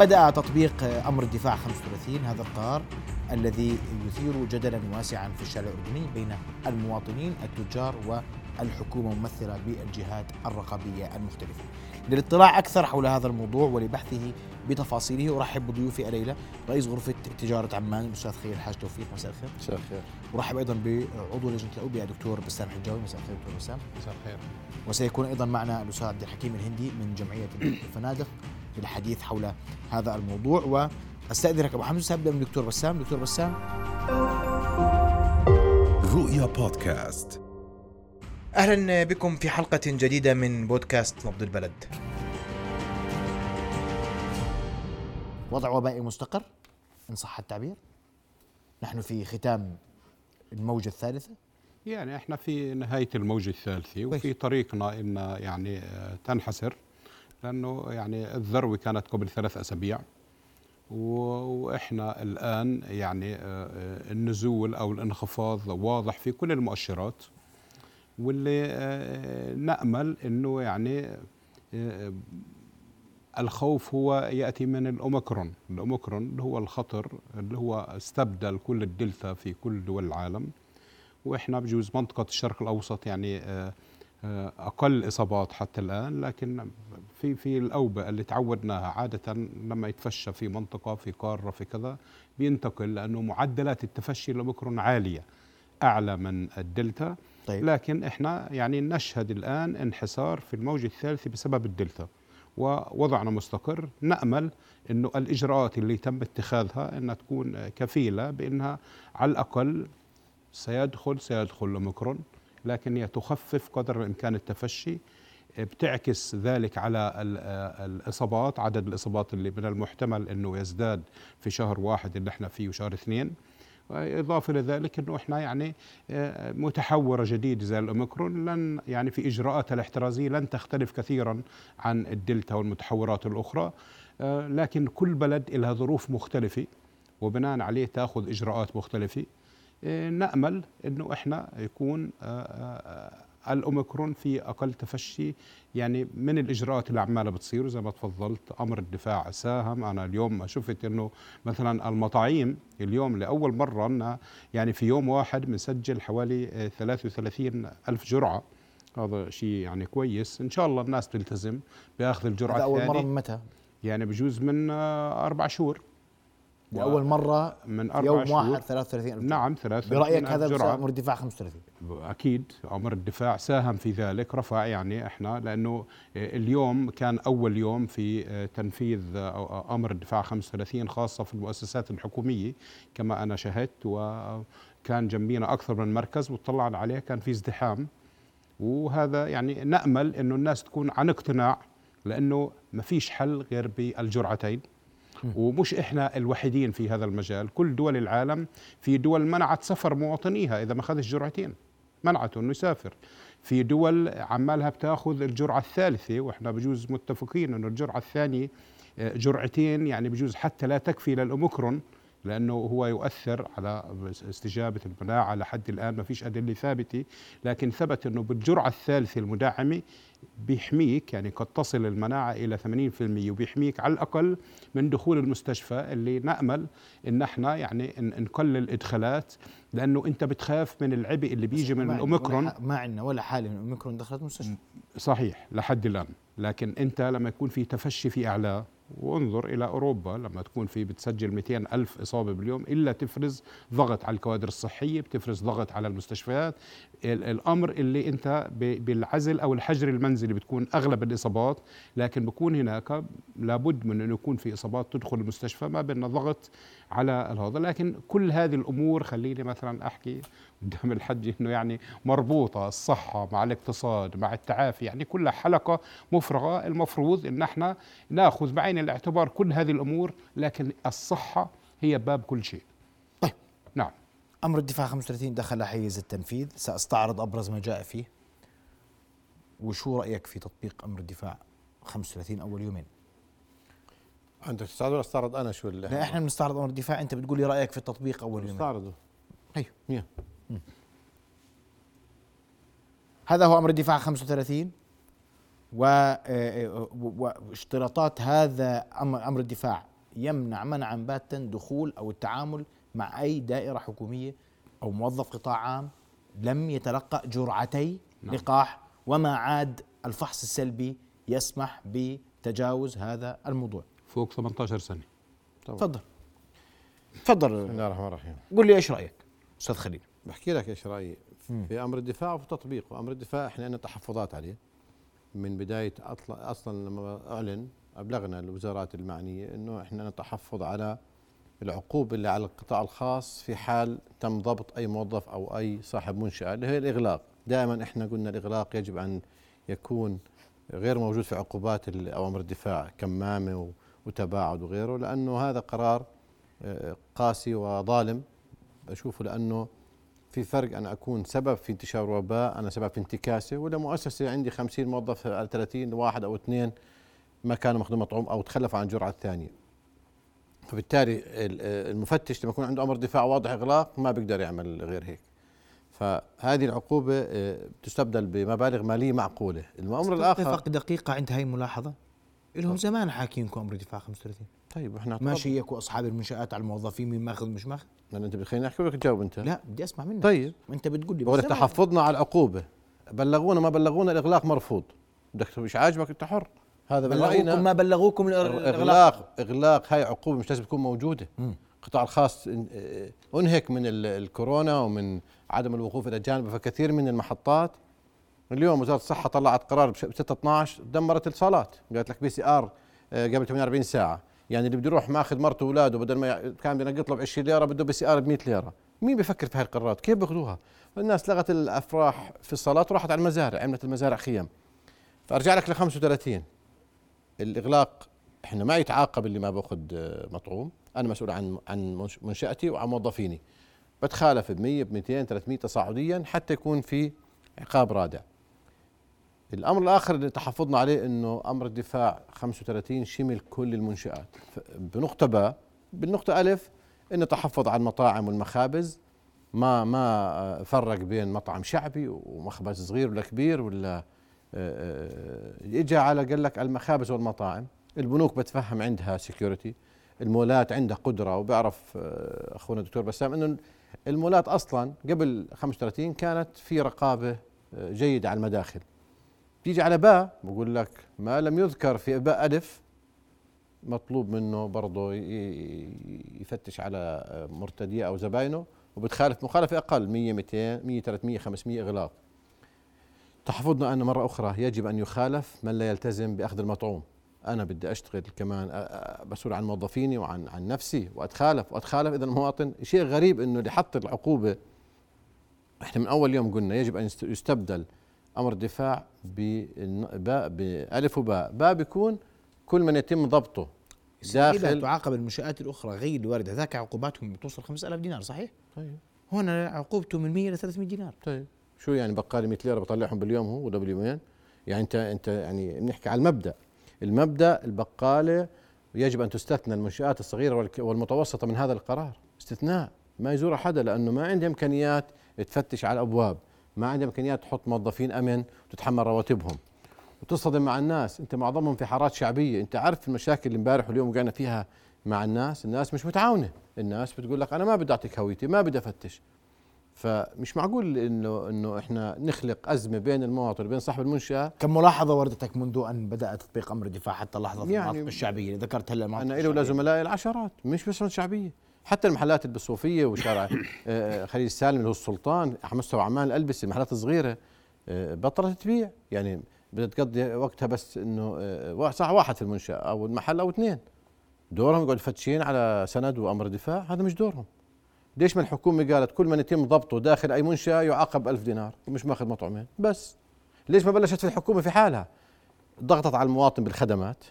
بدأ تطبيق أمر الدفاع 35 هذا القرار الذي يثير جدلا واسعا في الشارع الأردني بين المواطنين التجار والحكومة ممثلة بالجهات الرقابية المختلفة. للاطلاع أكثر حول هذا الموضوع ولبحثه بتفاصيله أرحب بضيوفي الليلة رئيس غرفة تجارة عمان الأستاذ خير الحاج توفيق. مساء الخير. مساء الخير. أرحب أيضا بعضو لجنة الأوبئة دكتور بسام حجاوي. مساء الخير دكتور بسام. مساء الخير. وسيكون أيضا معنا الأستاذ عبد الحكيم الهندي من جمعية الفنادق. للحديث حول هذا الموضوع. وأستأذنك أبو حمزة سأبدأ من دكتور بسام. دكتور بسام. رؤيا بودكاست. أهلا بكم في حلقة جديدة من بودكاست نبض البلد. وضع وبائي مستقر إن صح التعبير. نحن في ختام الموجة الثالثة. يعني إحنا في نهاية الموجة الثالثة وفي طريقنا إن يعني تنحسر لأنه يعني الذروة كانت قبل ثلاث أسابيع وإحنا الآن يعني آه، النزول أو الانخفاض واضح في كل المؤشرات واللي آه، نأمل إنه يعني آه، الخوف هو يأتي من الأوميكرون، الأوميكرون اللي هو الخطر اللي هو استبدل كل الدلتا في كل دول العالم وإحنا بجوز منطقة الشرق الأوسط يعني أقل إصابات حتى الآن لكن في في الأوبئة اللي تعودناها عادة لما يتفشى في منطقة في قارة في كذا بينتقل لأنه معدلات التفشي الاوميكرون عالية أعلى من الدلتا. طيب. لكن إحنا يعني نشهد الآن انحسار في الموجه الثالثه بسبب الدلتا ووضعنا مستقر. نأمل إنه الإجراءات اللي تم اتخاذها إنها تكون كفيلة بإنها على الأقل سيدخل سيدخل الاوميكرون لكن هي تخفف قدر الإمكان التفشي بتعكس ذلك على الإصابات عدد الإصابات اللي من المحتمل إنه يزداد في شهر واحد اللي إحنا فيه وشهر اثنين. إضافة لذلك أنه إحنا يعني آه، متحورة جديدة زي الأوميكرون لن يعني في إجراءاتها الاحترازية لن تختلف كثيرا عن الدلتا والمتحورات الأخرى. آه، لكن كل بلد لها ظروف مختلفة وبناء عليه تأخذ إجراءات مختلفة. آه، نأمل أنه إحنا يكون الأوميكرون في أقل تفشي. يعني من الإجراءات اللي عمالة بتصير زي ما تفضلت أمر الدفاع ساهم. أنا اليوم شفت إنه مثلا المطاعيم اليوم لأول مرة يعني في يوم واحد بنسجل حوالي 33 ألف جرعة. هذا شيء يعني كويس. إن شاء الله الناس تلتزم بأخذ الجرعة الثانية أول مرة من متى؟ يعني بجوز من أربع شهور. لأول مرة من أربع يوم شهور. واحد 33 ألف. نعم 33 برأيك هذا أمر الدفاع 35 أكيد أمر الدفاع ساهم في ذلك رفع يعني إحنا لأنه اليوم كان أول يوم في تنفيذ أمر الدفاع 35 خاصة في المؤسسات الحكومية كما أنا شهدت وكان جنبينا أكثر من مركز وطلعنا عليه كان في ازدحام. وهذا يعني نأمل أنه الناس تكون عن اقتناع لأنه ما فيش حل غير بالجرعتين. ومش إحنا الوحيدين في هذا المجال. كل دول العالم في دول منعت سفر مواطنيها إذا ما اخذش جرعتين منعته إنه يسافر. في دول عمالها بتاخذ الجرعة الثالثة وإحنا بجوز متفقين إنه الجرعة الثانية آه، جرعتين يعني بجوز حتى لا تكفي للأوميكرون لأنه هو يؤثر على استجابة المناعة. لحد الآن ما فيش أدلة ثابتة لكن ثبت إنه بالجرعة الثالثة المدعمه بيحميك يعني قد تصل المناعة إلى 80% وبيحميك على الأقل من دخول المستشفى اللي نأمل إن إحنا يعني نقلل إدخالات لأنه أنت بتخاف من العبء اللي بيجي من الأوميكرون. ما عندنا ولا حالة من الأوميكرون دخلت مستشفى صحيح لحد الآن. لكن أنت لما يكون في تفشي في أعلاه وانظر إلى أوروبا لما تكون في بتسجل 200 ألف إصابة باليوم إلا تفرز ضغط على الكوادر الصحية بتفرز ضغط على المستشفيات. الأمر اللي أنت بالعزل أو الحجر المنزلي بتكون أغلب الإصابات لكن بكون هناك لابد من أن يكون في إصابات تدخل المستشفى ما بين ضغط على هذا لكن كل هذه الأمور خليني مثلا أحكي قدام الحج إنه يعني مربوطة الصحة مع الاقتصاد مع التعافي يعني كلها حلقة مفرغة. المفروض إن إحنا نأخذ بعين الاعتبار كل هذه الأمور لكن الصحة هي باب كل شيء. طيب. نعم. أمر الدفاع 35 دخل حيز التنفيذ. سأستعرض أبرز ما جاء فيه. وشو رأيك في تطبيق أمر الدفاع 35 أول يومين؟ أنت تستعرض ولا استعرض أنا شو لا إحنا بنستعرض أمر الدفاع. أنت بتقول لي رأيك في التطبيق أول يومين. استعرضه. أيوه. هذا هو أمر الدفاع 35 آه، آه، واشتراطات هذا أمر الدفاع يمنع منعا باتا دخول أو التعامل مع أي دائرة حكومية أو موظف قطاع عام لم يتلقى جرعتي نعم. لقاح وما عاد الفحص السلبي يسمح بتجاوز هذا الموضوع. فوق 18 سنة. تفضل. تفضل. بسم الله الرحمن الرحيم. قل لي إيش رأيك أستاذ خليل؟ بحكي لك إيش رأيي. في أمر الدفاع وفي تطبيقه أمر الدفاع إحنا عندنا تحفظات عليه. من بداية أصلا أصلا لما أعلن أبلغنا الوزارات المعنية إنه إحنا نتحفظ على العقوبه اللي على القطاع الخاص في حال تم ضبط أي موظف أو أي صاحب منشأة اللي هي الإغلاق. دائما إحنا قلنا الإغلاق يجب أن يكون غير موجود في عقوبات اوامر الدفاع كمامة و- وتباعد وغيره لأنه هذا قرار آه، قاسي وظالم. بشوفه لأنه في فرق أنا أكون سبب في انتشار وباء أنا سبب في انتكاسة ولا مؤسسة عندي 50 موظف على 30 واحد أو اثنين ما كانوا ماخذين مطعوم أو تخلفوا عن الجرعه الثانية فبالتالي ال- المفتش لما يكون عنده أمر دفاع واضح إغلاق ما بيقدر يعمل غير هيك. فهذه العقوبة آه، تستبدل بمبالغ مالية معقولة. الامر الآخر اتفق دقيقة عند هاي الملاحظة؟ لهم زمان حاكينكم أمر دفاع 35 طيب إحنا ما شيكوا أصحاب المنشآت على الموظفين مين ماخذ مش ماخذ. لأن أنت بتخليني أحكي ولا تجاوب أنت. لا بدي أسمع منك. طيب. أنت بتقول لي بقول لك. تحفظنا على العقوبة. بلغونا ما بلغونا الإغلاق مرفوض. بدك مش عاجبك أنت حر. هذا بلغوكم ما بلغوكم الإغلاق. اغلاق إغلاق هاي عقوبة مش لازم تكون موجودة. القطاع الخاص إن- آه، أنهك من ال- الكورونا ومن عدم الوقوف إلى جانب فكثير من المحطات اليوم وزارة الصحة طلعت قرار ب 6 12 دمرت الصالات قالت لك PCR آه، قبل 48 ساعة. يعني اللي بده يروح ماخذ مرته واولاده بدل ما كان بينقط له ب 20 ليرة بده PCR ب 100 ليرة. مين بيفكر في هاي القرارات؟ كيف بياخذوها؟ الناس لغت الأفراح في الصالات وراحت على المزارع عملت المزارع خيم فأرجع لك ل 35 الإغلاق إحنا ما يتعاقب اللي ما بأخذ آه، مطعوم. أنا مسؤول عن عن منش- منشأتي وعن موظفيني. بتخالف ب 100 ب 200 300 تصاعديا حتى يكون في عقاب رادع. الأمر الآخر اللي تحفظنا عليه إنه أمر الدفاع 35 شمل كل المنشآت. بنقطة باء بالنقطة الف إنه تحفظ على المطاعم والمخابز. ما ما آه، فرق بين مطعم شعبي ومخبز صغير ولا كبير ولا آه، آه، اجى على قال لك المخابز والمطاعم. البنوك بتفهم عندها سكيورتي المولات عندها قدرة وبيعرف آه، أخونا الدكتور بسام إنه المولات أصلا قبل 35 كانت في رقابة جيدة على المداخل. بيجي على باء بقول لك ما لم يذكر في باء ألف مطلوب منه برضه يفتش على مرتدية أو زباينه وبتخالف مخالفة أقل 100 200 100 300 500 إغلاق. تحفظنا أن مرة أخرى يجب أن يخالف من لا يلتزم بأخذ المطعوم. أنا بدي أشتغل كمان مسؤول عن موظفيني وعن عن نفسي وأتخالف وأتخالف إذا المواطن. شيء غريب أنه اللي حط العقوبة. إحنا من أول يوم قلنا يجب أن يست- يستبدل أمر الدفاع بالن- باء بألف وباء. باء بيكون كل من يتم ضبطه داخل تعاقب المنشآت الأخرى غير الواردة. ذاك عقوباتهم بتوصل 5000 دينار صحيح؟ طيب. هنا عقوبته من 100 ل 300 دينار. طيب. شو يعني بقالي 100 ليرة بطلعهم باليوم هو ولا باليومين؟ يعني انت أنت يعني بنحكي على المبدأ. المبدأ البقالة يجب أن تستثنى المنشآت الصغيرة والك- والمتوسطة من هذا القرار. استثناء. ما يزور حدا لأنه ما عندها إمكانيات تفتش على الأبواب. ما عندها امكانيات تحط موظفين أمن وتتحمل رواتبهم. وتصطدم مع الناس. أنت معظمهم في حارات شعبية. أنت عارف المشاكل اللي امبارح واليوم وقعنا فيها مع الناس. الناس مش متعاونة. الناس بتقول لك أنا ما بدي أعطيك هويتي ما بدي أفتش. فمش معقول إنه إنه إحنا نخلق أزمة بين المواطن وبين صاحب المنشأة. كم ملاحظة وردتك منذ أن بدأ تطبيق أمر الدفاع حتى في يعني المناطق الشعبية اللي ذكرت هلا أنا الي ولا الشعبية. زملائي العشرات مش بس شعبيه حتى المحلات اللي بالصوفيه وشارع آه، خليل السالم اللي هو السلطان على مستوى عمان الألبسة المحلات الصغيره آه، بطلت تبيع. يعني بدها تقضي وقتها بس إنه آه، ساعه واحد في المنشأة أو المحل أو اثنين. دورهم يقعدوا يفتشين على سند وأمر دفاع هذا مش دورهم. ليش ما الحكومة قالت كل من يتم ضبطه داخل أي منشأة يعاقب ألف دينار ومش مأخذ مطعمين؟ بس. ليش ما بلشت في الحكومة في حالها؟ ضغطت على المواطن بالخدمات.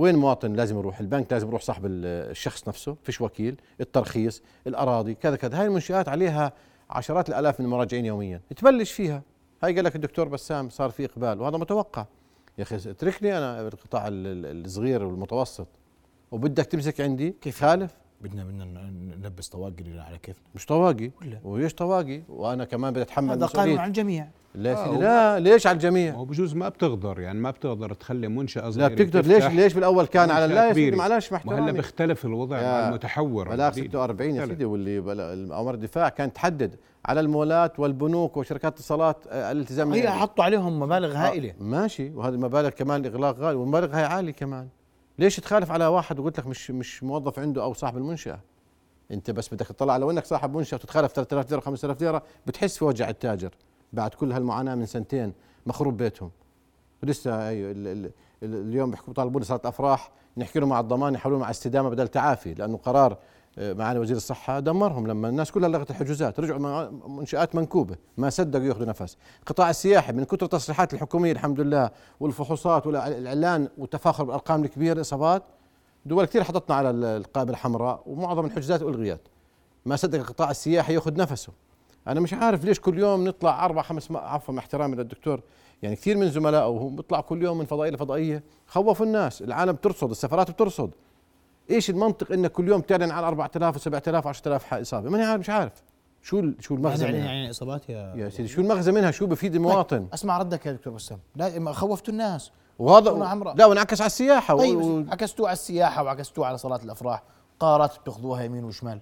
وين المواطن لازم يروح؟ البنك لازم يروح صاحب ال- الشخص نفسه فيش وكيل الترخيص الأراضي كذا كذا. هاي المنشآت عليها عشرات الآلاف من المراجعين يوميا. تبلش فيها. هاي قال لك الدكتور بسام صار في إقبال وهذا متوقع. يا أخي اتركني أنا بالقطاع ال- ال- الصغير والمتوسط. وبدك تمسك عندي كيف؟ خالف. بدنا بدنا نلبس طواقي على كيفنا. مش طواقي؟ وليش طواقي؟ وأنا كمان بدي اتحمل هذا قانون على الجميع. لا, آه، لا ليش على الجميع؟ هو بجوز ما بتقدر يعني ما بتقدر تخلي منشأة لا صغيرة بتقدر. ليش ليش بالأول كان على لا يا سيدي. معلش مع وهلا احترامي. بيختلف الوضع يا مع المتحور بلاغ الجديد. 46 يا. سيدي واللي اوامر الدفاع كانت تحدد على المولات والبنوك وشركات الاتصالات آه، الالتزام هي المالي. حطوا عليهم مبالغ آه، هائلة. ماشي. وهذه المبالغ كمان اغلاق غالي والمبالغ هاي عالي كمان. ليش تخالف على واحد وقلت لك مش مش موظف عنده أو صاحب المنشأة؟ أنت بس بدك تطلع لو انك صاحب منشأة وتتخالف 3000 ليره 5000 ليره بتحس في وجع التاجر بعد كل هالمعاناة من سنتين مخروب بيتهم. ال ال اليوم بيحكوا طالبوا صارت أفراح نحكي له مع الضمان يحولوا مع استدامة بدل تعافي لأنه قرار معالي وزير الصحة دمرهم لما الناس كلها لغت الحجوزات رجعوا مع منشآت منكوبة ما صدقوا يأخذوا نفس. القطاع السياحي من كثر التصريحات الحكومية الحمد لله والفحوصات والاعلان والتفاخر بالأرقام الكبيرة الاصابات دول كثير حطتنا على ال- القائمه الحمراء ومعظم الحجوزات ألغيت. ما صدق القطاع السياحي يأخذ نفسه. أنا مش عارف ليش كل يوم نطلع أربع خمس عفوا احترامي للدكتور يعني كثير من زملائه بيطلع كل يوم من فضائية لفضائية خوفوا الناس. العالم بترصد السفارات بترصد. إيش المنطق انك كل يوم تعلن على 4000 و7000 و10000 إصابة؟ ماني عارف مش عارف. شو شو المغزى يعني منها؟ يعني إصابات يا يا سيدي شو المغزى منها؟ شو بفيد المواطن؟ أسمع ردك يا دكتور بسام. لا خوفتوا الناس. وهذا. لا وانعكس على السياحة و- و- طيب عكستوه على السياحة وعكستوه على صلاة الأفراح. قارات بتاخذوها يمين وشمال.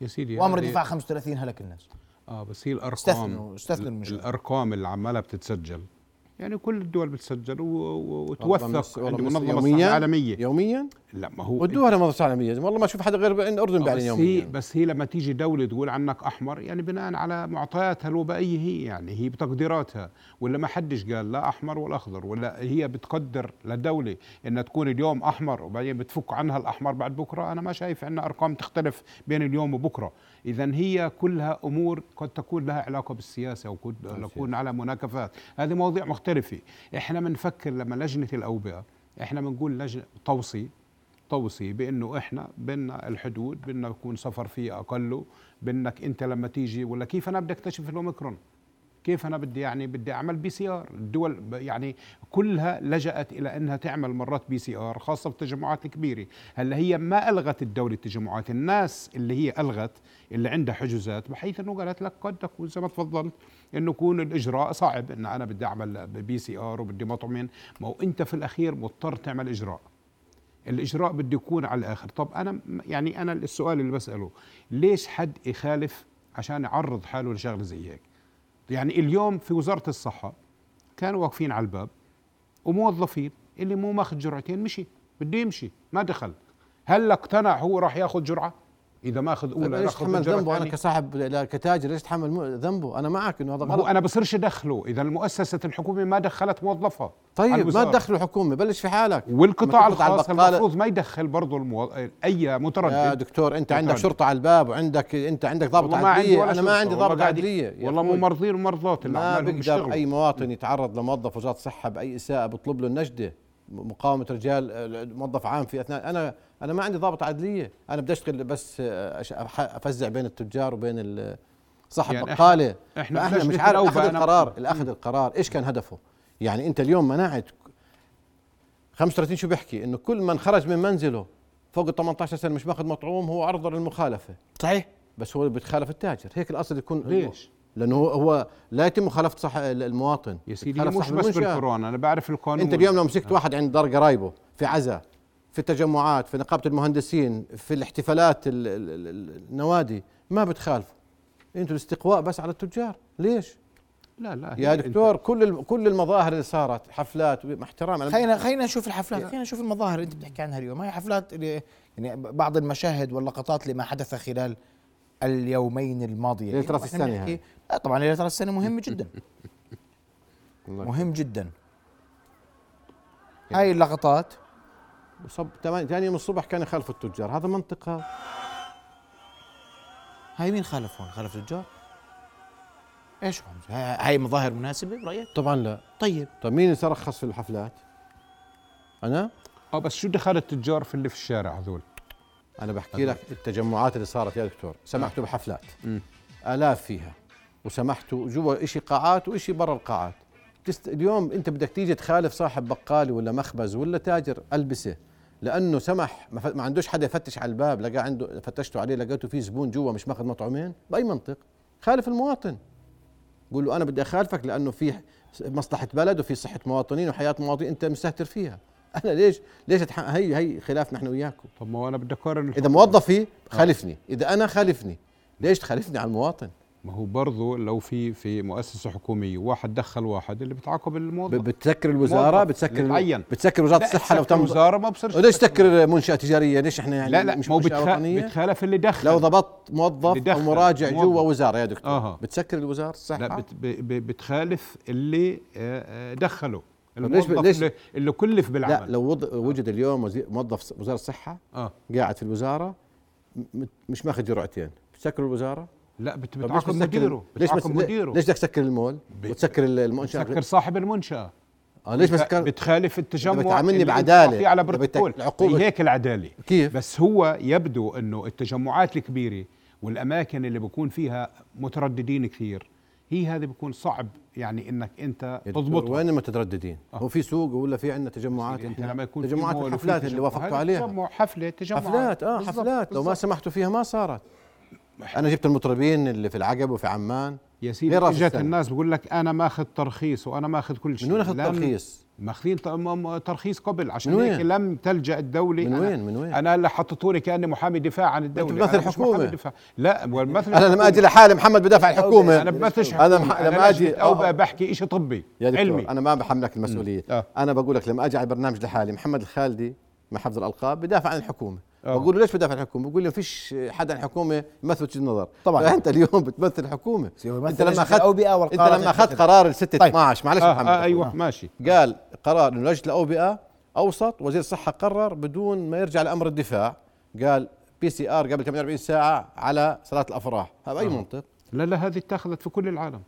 يا سيدي وأمر هذه- الدفاع 35 هلك الناس. آه بس هي الارقام استثنوا- استثنوا المشكلة. الأرقام اللي عمالها بتتسجل. يعني كل الدول بتسجل وتوثق عند مس- منظمة؟ الصحه العالميه يوميا؟ لا ما هو ودوها لمنظمة العالمية. والله ما أشوف حدا غير الاردن آه، بيعلن بس هي يوميا بس هي لما تيجي دولة تقول عنك أحمر يعني بناء على معطياتها الوبائية هي يعني هي بتقديراتها. ولا ما حدش قال لا أحمر ولا أخضر ولا هي بتقدر لدولة إنها تكون اليوم أحمر وبعدين بتفك عنها الأحمر بعد بكرة؟ أنا ما شايف أن أرقام تختلف بين اليوم وبكرة. اذا هي كلها أمور قد تكون لها علاقة بالسياسة وقد تكون على مناكفات. هذه مواضيع مختلفة. إحنا بنفكر لما لجنة الأوبئة إحنا بنقول لجنة توصي. توصي بأنه إحنا بدنا الحدود بدنا يكون سفر فيه أقل بدك أنت لما تيجي ولا كيف أنا بدي أكتشف الأوميكرون؟ كيف أنا بدي يعني بدي أعمل PCR؟ الدول يعني كلها لجأت إلى أنها تعمل مرات PCR خاصة بالتجمعات الكبيرة. هلأ هي ما ألغت الدولة التجمعات الناس اللي هي ألغت اللي عندها حجوزات بحيث إنه قالت لك قد تكون زي ما تفضلت إنه يكون الإجراء صعب إن أنا بدي أعمل PCR وبدي مطمئن ما هو أنت في الأخير مضطر تعمل إجراء. الإجراء بده يكون على الآخر. طب أنا يعني أنا السؤال اللي بسأله ليش حد يخالف عشان يعرض حاله لشغلة زي هيك؟ يعني اليوم في وزارة الصحة كانوا واقفين على الباب وموظفين اللي مو ماخذ جرعتين مشي بده يمشي ما دخل. هل اقتنع هو راح ياخذ جرعة؟ إذا ماخذ طيب أولى ليش ياخذ تحمل الجرعة ذنبه؟ أنا الثانية؟ كصاحب كتاجر ليش تحمل مو- ذنبه؟ أنا معك إنه هذا ما غلط. أنا بصيرش أدخله. إذا المؤسسة الحكومة ما دخلت موظفها طيب ما. تدخلوا الحكومة بلش في حالك. والقطاع الخاص المفروض ما يدخل برضه المو... أي يا متردد دكتور أنت عندك متردد. شرطة على الباب وعندك أنت عندك ضابط ما عدلية. أنا ما عندي ضابط عدلية. يا والله أخوي. ممرضين ومرضات اللي ما بيقدر أي مواطن يتعرض لموظف وزارة الصحة بأي إساءة بيطلب له النجدة. مقاومة رجال آه، موظف عام في أثناء أنا أنا ما عندي ضابط عدلية. أنا بدي أشتغل بس آه، أفزع بين التجار وبين صاحب يعني بقاله إحنا فأحنا بلجنة مش عارف أخذ القرار الاخذ القرار إيش كان هدفه. يعني أنت اليوم منعت 35 شو بيحكي؟ إنه كل من خرج من منزله فوق ال 18 سنة مش ماخذ مطعوم هو عرضه للمخالفة. صحيح. بس هو بيتخالف التاجر. هيك الأصل يكون ليش؟ لأنه هو, هو لا يتم مخالفه صح المواطن. يا سيدي مش بس. بالكورونا أنا بعرف القانون. أنت اليوم لو مسكت واحد عند دار قرايبه في عزا في التجمعات في نقابة المهندسين في الاحتفالات ال- ال- ال- النوادي ما بتخالفوا أنتوا الاستقواء بس على التجار. ليش؟ لا لا يا دكتور كل ال- كل المظاهر اللي صارت حفلات مع احترام خلينا خلينا نشوف الحفلات. خلينا نشوف المظاهر اللي أنت بتحكي عنها اليوم. هي حفلات اللي يعني بعض المشاهد واللقطات لما حدث خلال اليومين الماضيين ليلة راس هاي. لا طبعا ليله راس السنة مهم جدا. مهم جدا. هاي اللقطات. صب تمام. ثاني يوم الصبح كان يخالفوا التجار. هذا منطق هذا هاي مين خالف هون خالف التجار؟ إيش هون هاي مظاهر مناسبة برأيك؟ طبعا لا. طيب. طيب مين اللي ترخص في الحفلات؟ أنا؟ آه بس شو دخل التجار في اللي في الشارع هذول؟ أنا بحكي لك التجمعات اللي صارت يا دكتور. سمحتوا بحفلات. مم. آلاف فيها. وسمحتوا جوا شيء قاعات وشيء برا القاعات. تست... اليوم أنت بدك تيجي تخالف صاحب بقالي ولا مخبز ولا تاجر ألبسه. لأنه سمح. ما, ف... ما عندوش حدا يفتش على الباب لقى عنده فتشتوا عليه لقيته في زبون جوا مش ماخذ مطعومين بأي منطق. خالف المواطن. قول له أنا بدي أخالفك لأنه في مصلحة بلد وفي صحة مواطنين وحياة مواطنين أنت مستهتر فيها. أنا ليش ليش أتح... هي هي خلاف نحن وياكم؟ طب ما هو أنا بدي اقارن إذا موظفي خالفني إذا أنا خالفني ليش تخالفني على المواطن؟ ما هو برضه لو في في مؤسسة حكومية واحد دخل واحد اللي بتعاقب الموظف. بتسكر الوزارة؟ بتسكر متعين. بتسكر وزارة الصحة لو تم وزاره ما بصيرش وليش تسكر. منشاه تجاريه ليش إحنا يعني لا لا مش ما هو منشأة بتخ... وطنية؟ بتخالف اللي دخل. لو ضبطت موظف أو مراجع. جوا وزارة يا دكتور. آها. بتسكر الوزارة؟ الصحه لا بت... بتخالف اللي آه، آه، دخله. ليش الموظف ليش- اللي, اللي كلف لا بالعمل لو وض- وجد اليوم موظف وزارة الصحة آه. قاعد في الوزارة مش ماخذ جرعتين. بتسكر الوزارة؟ لا بت... ليش بتعاقب مديره. ليش بتعاقب بس مديره. ليش بدك تسكر المول؟ ب- وتسكر ال- المنشأة. بتسكر صاحب المنشأة. آه ليش بت- بتسكر بتخالف التجمع بتعاملني. معطيه على بروتوكول. العقوبة- هي هيك العدالة. كيف؟ بس هو يبدو إنه التجمعات الكبيرة والأماكن اللي بيكون فيها مترددين كثير هي هذه بيكون صعب يعني إنك أنت تضبطها وين المترددين آه. هو في سوق ولا في عندنا تجمعات أنت إحنا؟ لما يكون تجمعات الحفلات اللي وافقتوا عليها تجمع حفلة تجمع حفلات آه حفلات لو ما. سمحتوا فيها ما صارت أنا جبت المطربين اللي في العقب وفي عمان يا سيدي اجت. الناس بقول لك أنا ماخذ ترخيص وأنا ماخذ كل شيء من وين اخذ ترخيص؟ ماخذين ترخيص قبل عشان من هيك؟ لم تلجأ الدولة من وين؟ من وين؟ أنا اللي حطيتوني كأني محامي دفاع عن الدولة مش حكومة. محامي دفاع لا بمثل أنا لما أجي لحالي محمد بدافع عن الحكومة أنا بمثلش أنا. مح- لما أجي أو آه. بحكي شيء طبي علمي أنا ما بحملك المسؤولية آه. أنا بقول لك لما أجي على البرنامج لحالي محمد الخالدي مع حفظ الألقاب بدافع عن الحكومة. بقول له ليش بدافع عن الحكومة؟ بقول لي ما فيش حدا عن الحكومة يمثل وجهة النظر طبعاً. فأنت اليوم بتمثل الحكومة. أنت لما اخذت أنت لما أخذت. قرار ال 6 طيب. 12 معلش آه محمد. آه أيوه ماشي. قال قرار إنه لجنه الاوبئه أوسط وزير الصحة قرر بدون ما يرجع لأمر الدفاع. قال PCR قبل 48 ساعة على صلاة الأفراح. هذا أي آه. منطق؟ لا لا هذه اتخذت في كل العالم.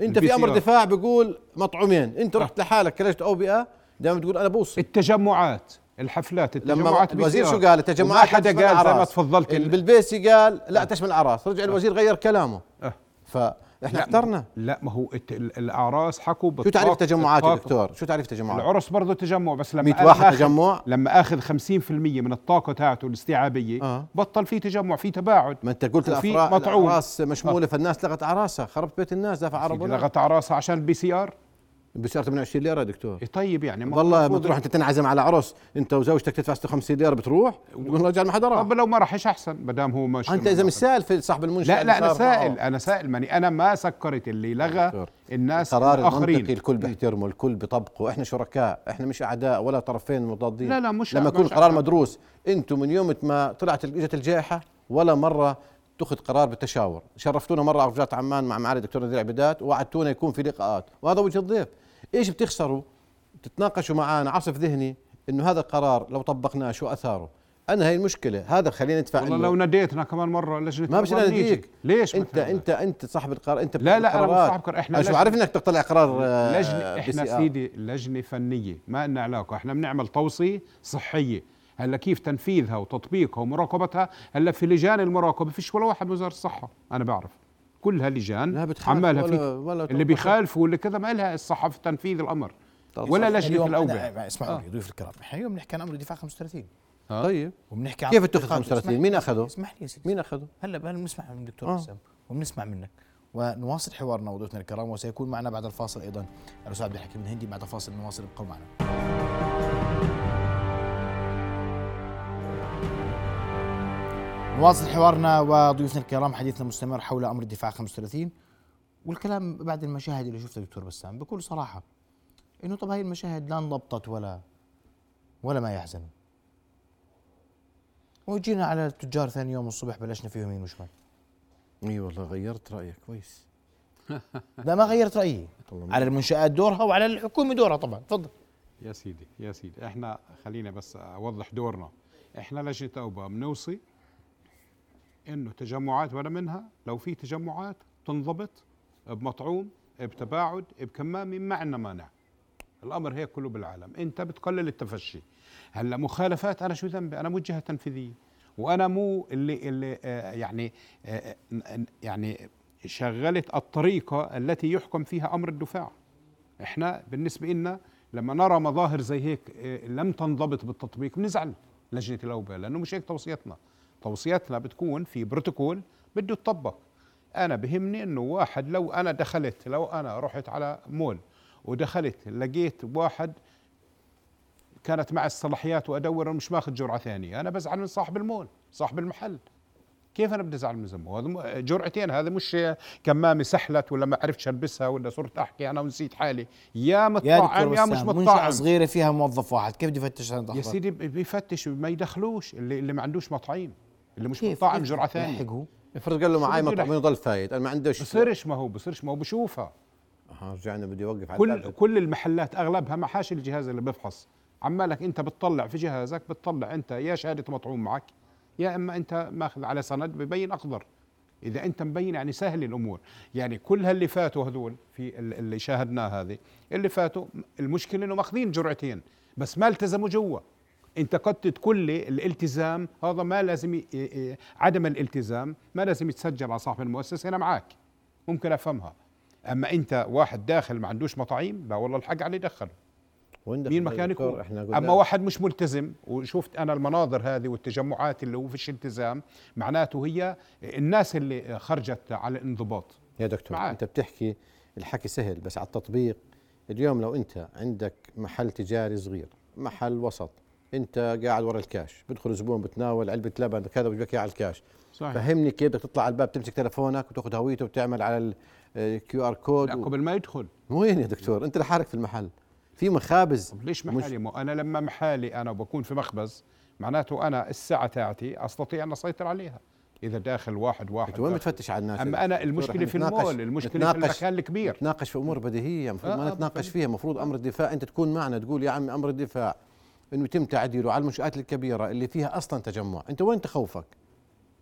أنت في أمر. دفاع بيقول مطعومين. أنت رحت لحالك كلجنه أوبئة دائما تقول أنا بوصل التجمعات. الحفلات لما التجمعات الوزير بي سي شو. قال التجمعات وما حدا قال زي ما. تفضلت بالبيسي قال لا تشمل الأعراس رجع الوزير غير كلامه آه. فاحنا لا، احترنا لا ما هو الأعراس حكوا شو تعريف تجمعات يا. دكتور شو تعريف تجمعات العرس برضه تجمع بس لما 100 أنا واحد تجمع لما أخذ 50% من الطاقة تاعته الاستيعابية آه. بطل في تجمع في تباعد ما أنت قلت. الأعراس مشمولة فالناس لغت أعراسها خربت بيت الناس دافع عرب ولا لغت أعراسها عشان البي سي آر بصير 28 ليرة دكتور. طيب يعني ما والله بتروح انت تنعزم على عرس أنت وزوجتك تدفع 56 ليرة بتروح؟ تقول رجال ما حدا راح طب لو ما راحش أحسن ما دام هو مش أنت إذا مش سائل في صاحب المنشأة لا لا أنا. سائل أنا سائل ماني. أنا ما سكرت اللي لغى دكتور. الناس قرار الآخرين. الكل بيحترمه الكل بيطبقه إحنا شركاء إحنا مش أعداء ولا طرفين مضادين. لا لا مش لما يكون قرار أعداء. مدروس أنتم من يوم ما طلعت إجت الجائحة ولا مرة اتخذ قرار بالتشاور. شرفتونا مرة على وزارة عمان مع معالي الدكتور نذير عبيدات ووعدتونا يكون في لقاءات. وهذا وجه الضيف. إيش بتخسروا؟ تتناقشوا معنا عصف ذهني إنه هذا القرار لو طبقناه شو أثاره؟ أنا هي المشكلة. هذا خلينا ندفع والله لو نديتنا كمان مرة لجنه ما نيجي. نديك ليش انت؟ انت أنت صاحب القرار أنت لا لا أنا مش. صاحب قرار إحنا شو عارف إنك تطلع قرار آه، لجنة إحنا. سيدي لجنة فنية. ما لنا علاقة. إحنا بنعمل توصية صحية. هلا كيف تنفيذها وتطبيقها ومراقبتها؟ هلا في لجان المراقبة فيش ولا واحد وزارة الصحة أنا بعرف. كلها لجان. لا بتخالف عمالها ولا- في اللي. بيخالفوا واللي كذا ما لها الصحة في تنفيذ الأمر. ولا. لجنه الأوبئة. اسمعوا آه. ضيوف الكرام إحنا اليوم بنحكي عن أمر الدفاع 35 آه. طيب. وبنحكي عن كيف اتخذ تطبيقات. 35 اسمح- مين أخذه؟ اسمح لي يا سيدي. مين أخذه؟ هلا بنسمع من الدكتور آه. حسام. وبنسمع منك. ونواصل حوارنا وضيوفنا الكرام وسيكون معنا بعد الفاصل أيضا. الأستاذ عبد الحكيم الهندي بعد الفاصل نواصل ابقوا معنا. نواصل حوارنا وضيوفنا الكرام حديثنا مستمر حول أمر الدفاع 35 والكلام بعد المشاهد اللي شفتها دكتور بسام. بكل صراحة إنه طب هاي المشاهد لا انضبطت ولا ولا ما يحزن. وجينا على التجار ثاني يوم الصبح بلشنا فيه يمين وشمال؟ إي والله غيرت رأيك كويس. لا ما غيرت رأيي. على المنشآت دورها وعلى الحكومة دورها طبعا. تفضل. يا سيدي يا سيدي إحنا خلينا بس أوضح دورنا. إحنا لجنة اوبئه بنوصي إنه تجمعات ولا منها لو في تجمعات تنضبط بمطعوم بتباعد بكمامة ما عندنا مانع. الأمر هيك كله بالعالم. أنت بتقلل التفشي. هلأ مخالفات أنا شو ذنبي؟ أنا مو جهة تنفيذية. وأنا مو اللي اللي آه يعني آه يعني شغلت الطريقة التي يحكم فيها أمر الدفاع. إحنا بالنسبة لنا لما نرى مظاهر زي هيك آه، لم تنضبط بالتطبيق بنزعل لجنة الأوبئة لأنه مش هيك توصيتنا. توصيتنا بتكون في بروتوكول بده يتطبق أنا بهمني إنه واحد لو أنا دخلت لو أنا رحت على مول ودخلت لقيت واحد كانت معي الصلاحيات وأدور مش ماخذ جرعة ثانية أنا بزعل من صاحب المول صاحب المحل. كيف أنا بدي أزعل من ذنبه هذا جرعتين هذا مش كمامة سحلت ولا ما عرفتش ألبسها ولا صرت أحكي أنا ونسيت حالي. يا يا مطعم دكتور يا, مش مطعم منشأة صغيرة فيها موظف واحد كيف بده يفتش يا؟ سيدي بيفتش ما يدخلوش اللي, اللي ما عندوش مطعيم. اللي مش؟ مطعم جرعة ثانية. يلحقوا؟ افرض قال له معي بده مطعم؟ يضل فايت أنا ما عنديش بصيرش ما هو بصيرش ما هو بشوفها. آه رجعنا بدي أوقف على كل الباب. كل المحلات أغلبها ما حاش الجهاز اللي بيفحص. عمالك أنت بتطلع في جهازك بتطلع أنت يا شهاده مطعوم معك يا إما أنت ماخذ على سند ببين اخضر إذا أنت مبين يعني سهل الأمور. يعني كل هاللي فاتوا هذول في ال- اللي شاهدناه هذه اللي فاتوا المشكلة إنه ماخذين جرعتين بس ما التزموا جوا. انت قد تقول لي الالتزام. هذا ما لازم عدم الالتزام ما لازم يتسجل على صاحب المؤسسة أنا معك ممكن أفهمها. أما أنت واحد داخل ما عندوش مطاعيم لا والله الحق عليه دخله مين دخلنا مكان دكتور؟ يكون إحنا قلنا أما واحد مش ملتزم وشفت أنا المناظر هذه والتجمعات اللي هو فيش التزام معناته هي الناس اللي خرجت على الانضباط. يا دكتور معاك. أنت بتحكي الحكي سهل بس على التطبيق اليوم لو أنت عندك محل تجاري صغير محل وسط انت قاعد ورا الكاش بدخل زبون بتناول علبه لبن كذا إياه على الكاش صحيح فهمني كيف بدك تطلع على الباب تمسك تلفونك وتاخذ هويته وتعمل على ال QR code لا. قبل ما يدخل وين يا دكتور انت لحالك في المحل في مخابز طب ليش مش- محالي مو أنا لما محالي أنا بكون في مخبز معناته أنا الساعة تاعتي أستطيع أن أسيطر عليها إذا داخل واحد واحد وين. بتفتش على الناس أما أنا؟ المشكلة في المول المشكلة في المكان الكبير نتناقش في أمور بديهية المفروض آه، ما آه، نتناقش. فيها المفروض أمر الدفاع أنت تكون معنا تقول يا عمي أمر الدفاع إنه يتم تعديله على المنشآت الكبيرة اللي فيها أصلا تجمع. أنت وين تخوفك؟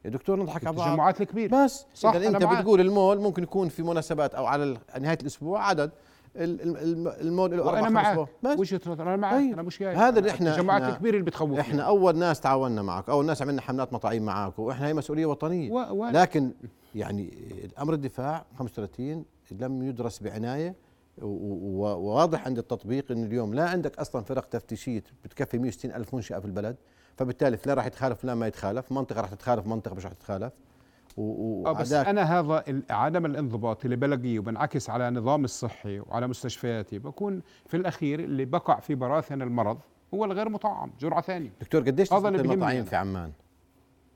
يا دكتور نضحك على بعض. التجمعات الكبيرة. بس. صح، إذا أنت معك. بتقول المول ممكن يكون في مناسبات أو على نهاية الأسبوع عدد ال- ال- الم- المول له أربع خمس. بس. وجهة نظر أنا معك طيب. أنا مش جاي. هذا اللي إحنا- التجمعات الكبيرة اللي بتخوف إحنا أول ناس تعاوننا معك أول ناس عملنا حملات مطاعيم معك وإحنا هي مسؤولية وطنية. و... و... لكن يعني أمر الدفاع 35 لم يدرس بعناية وواضح عند التطبيق إنه اليوم لا عندك أصلا فرق تفتيشية بتكفي 160 ألف منشأة في البلد فبالتالي فلان راح يتخالف فلان ما يتخالف منطقة راح تتخالف منطقة مش راح تتخالف. و- آه بس أنا هذا عدم الانضباط اللي بلاقيه وبنعكس على نظام الصحي وعلى مستشفياتي بكون في الأخير اللي بقع في براثن المرض هو الغير مطعم جرعة ثانية. دكتور قديش نسبة المطاعيم. في عمان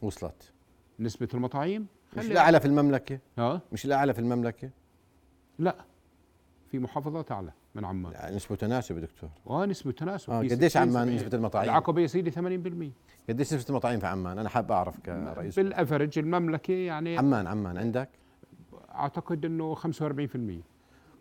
وصلت؟ نسبة المطاعيم مش الأعلى في المملكة؟ ها؟ مش الأعلى في المملكة؟ لا. في محافظات أعلى من عمان. يعني نسبة تناسب دكتور. ونسبه تناسب. آه قديش 60 عمان 70. نسبة المطاعيم العقبه يا سيدي 80% قديش نسبة المطاعيم في عمان؟ أنا حاب أعرف كرئيس. بالافرج المملكة يعني عمان عمان عندك؟ أعتقد إنه 45%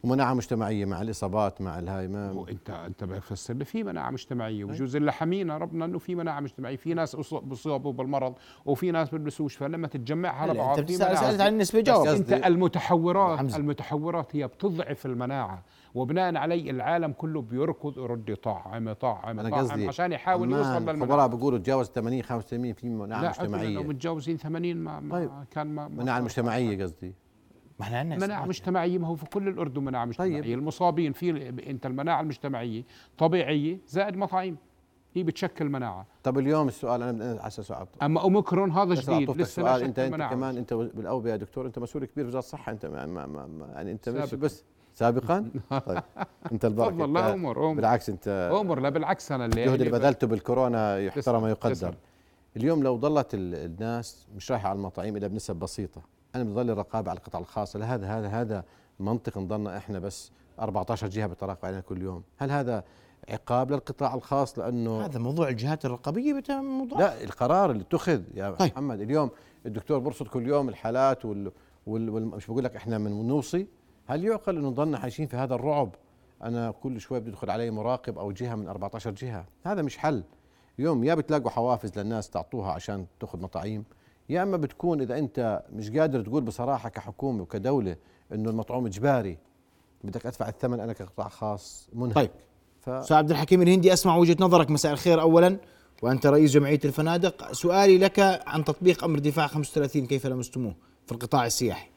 ومناعة مجتمعية مع الإصابات مع الهاي ما إنت أنت بفسر لي في مناعة مجتمعية. وجوز اللي حمينا ربنا إنه في مناعة مجتمعية. في ناس بيصابوا بالمرض وفي ناس بيلبسوش فلما تتجمعها على هلا بعض أنت. سألت عن النسبة جاوب بس أنت المتحورات حمزة. المتحورات هي بتضعف المناعة. وبناء عليه العالم كله بيركض يرد يطعم يطعم أنا يطعم قصدي عشان يحاول يوصل للمناعة. الخبراء بيقولوا تجاوز 80 85 في مناعة لا مجتمعية. لو متجاوزين 80 ما, ما طيب. كان ما مناعة. مجتمعية قصدي. ما إحنا عندنا مناعة إصابات. مجتمعية ما هو في كل الأردن مناعة مجتمعية. طيب. المصابين في أنت المناعة المجتمعية طبيعية زائد مطاعيم هي بتشكل مناعة. طب اليوم السؤال أنا على أساس سؤال. أما أوميكرون هذا جديد لسه لا سؤال شك أنت انت. كمان أنت بالأوبئة يا دكتور أنت مسؤول كبير في وزاره الصحة. أنت ما ما ما ما- يعني أنت مش سابقاً. بس سابقا؟ طيب. أنت البركه تفضل. لا أنت عمر عمر. بالعكس انت عمر لا بالعكس أنا اللي الجهد اللي يعني بذلته بالكورونا يحترم ويقدر. اليوم لو ظلت ال- الناس مش رايحة على المطاعيم إلا بنسب بسيطة. أنا بظل الرقابه على القطاع الخاص. هل هذا هذا هذا منطق نضلنا إحنا بس 14 جهة بتراقب علينا كل يوم؟ هل هذا عقاب للقطاع الخاص لأنه هذا موضوع الجهات الرقابية موضوع لا القرار اللي اتخذ يا طيب. محمد اليوم الدكتور برصد كل يوم الحالات وال, وال, وال مش بقول لك إحنا من نوصي. هل يعقل إنه نضلنا عايشين في هذا الرعب؟ أنا كل شوي بدخل علي مراقب أو جهة من 14 جهة. هذا مش حل. اليوم يا بتلاقوا حوافز للناس تعطوها عشان تاخذ مطاعيم. يا أما بتكون إذا أنت مش قادر تقول بصراحة كحكومة وكدولة إنه المطعوم إجباري بدك أدفع الثمن أنا كقطاع خاص منهك. طيب. ف... أستاذ عبد الحكيم الهندي أسمع وجهة نظرك. مساء الخير اولا وأنت رئيس جمعية الفنادق. سؤالي لك عن تطبيق أمر دفاع 35 كيف لمستموه في القطاع السياحي؟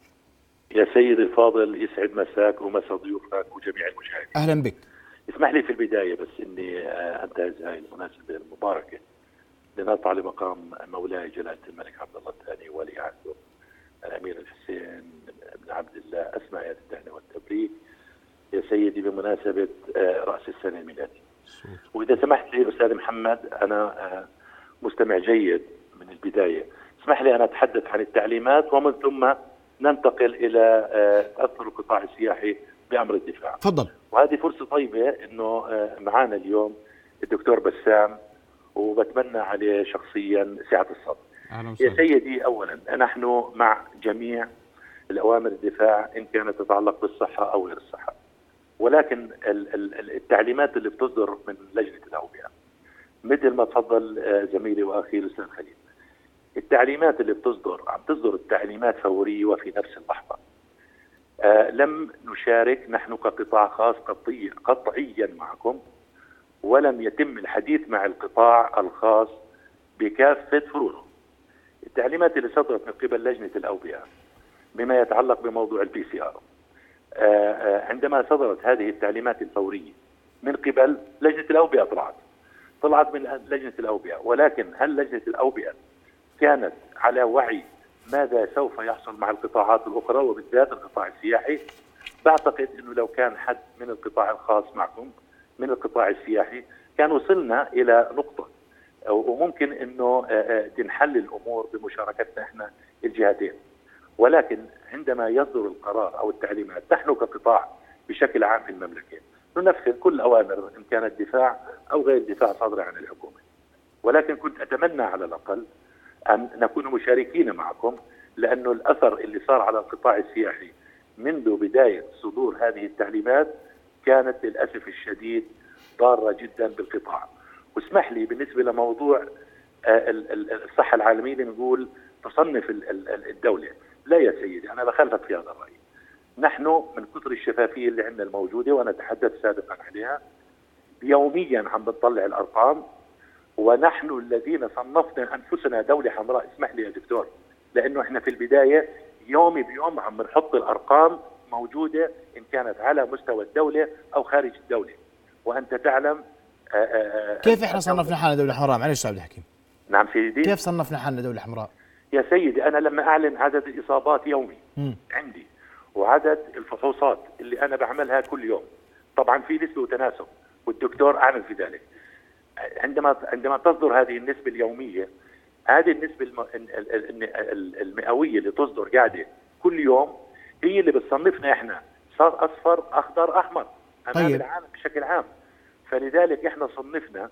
يا سيدي الفاضل يسعد مساك ومسا ضيوفك وجميع المشاهدين. أهلا بك. اسمح لي في البداية بس إني آه، أنتهز هاي المناسبة لنرفع لمقام مولاي جلالة الملك عبد الله الثاني ولي عهده الأمير الحسين بن عبد الله ايات التهنئه والتبريك يا سيدي بمناسبة آه، رأس السنة الميلادي. وإذا سمحت لي أستاذ محمد أنا آه، مستمع جيد من البداية، اسمح لي أن أتحدث عن التعليمات ومن ثم ننتقل إلى آه، تاثر القطاع السياحي بأمر الدفاع. تفضل وهذه فرصة طيبة إنه آه، معنا اليوم الدكتور بسام وبتمنى عليه شخصيا سعة الصدر. يا سيدي اولا نحن مع جميع الأوامر الدفاع إن كانت تتعلق بالصحة أو غير الصحة. ولكن ال- ال- ال- التعليمات اللي بتصدر من لجنة الأوبئة مثل ما تفضل آه، زميلي وأخي الأستاذ خليل. التعليمات اللي بتصدر عم تصدر التعليمات فورية وفي نفس اللحظة. آه، لم نشارك نحن كقطاع خاص قطعي قطعيا معكم ولم يتم الحديث مع القطاع الخاص بكافه فروعه. التعليمات اللي صدرت من قبل لجنة الأوبئة بما يتعلق بموضوع ال PCR عندما صدرت هذه التعليمات الفورية من قبل لجنة الأوبئة طلعت طلعت من لجنة الأوبئة ولكن هل لجنة الأوبئة كانت على وعي ماذا سوف يحصل مع القطاعات الأخرى وبالذات القطاع السياحي بعتقد إنه لو كان حد من القطاع الخاص معكم من القطاع السياحي كان وصلنا إلى نقطة. وممكن إنه آه، آه، تنحل الأمور بمشاركتنا إحنا الجهتين ولكن عندما يصدر القرار أو التعليمات نحن كقطاع بشكل عام في المملكة ننفذ كل أوامر إن كانت دفاع أو غير دفاع صادرة عن الحكومة. ولكن كنت أتمنى على الأقل أن نكون مشاركين معكم لأنه الأثر اللي صار على القطاع السياحي منذ بداية صدور هذه التعليمات كانت للأسف الشديد ضارة جدا بالقطاع. واسمح لي بالنسبة لموضوع آه، ال- ال- الصحة العالمية بنقول تصنف ال- ال- ال- الدولة. لا يا سيدي أنا بخالفك في هذا الرأي. نحن من كثر الشفافية اللي عندنا الموجودة وأنا تحدثت سابقا عليها يوميا عم بنطلع الأرقام ونحن الذين صنفنا أنفسنا دولة حمراء اسمح لي يا دكتور لأنه إحنا في البداية يومي بيوم عم بنحط الأرقام موجودة إن كانت على مستوى الدولة أو خارج الدولة. وأنت تعلم آه، آه، آه، كيف إحنا صنفنا حالنا دولة حمراء؟ معلش يا عبد الحكيم نعم سيدي. كيف صنفنا حالنا دولة حمراء؟ يا سيدي أنا لما أعلن عدد الإصابات يومي مم. عندي وعدد الفحوصات اللي أنا بعملها كل يوم طبعا في نسبة وتناسب والدكتور أعلن في ذلك. عندما عندما تصدر هذه النسبة اليومية هذه النسبة الم... ال- ال- ال- ال- المئوية اللي تصدر قاعدة كل يوم هي اللي بتصنفنا إحنا صار أصفر أخضر أحمر. أمام طيب. العالم بشكل عام. فلذلك إحنا صنفنا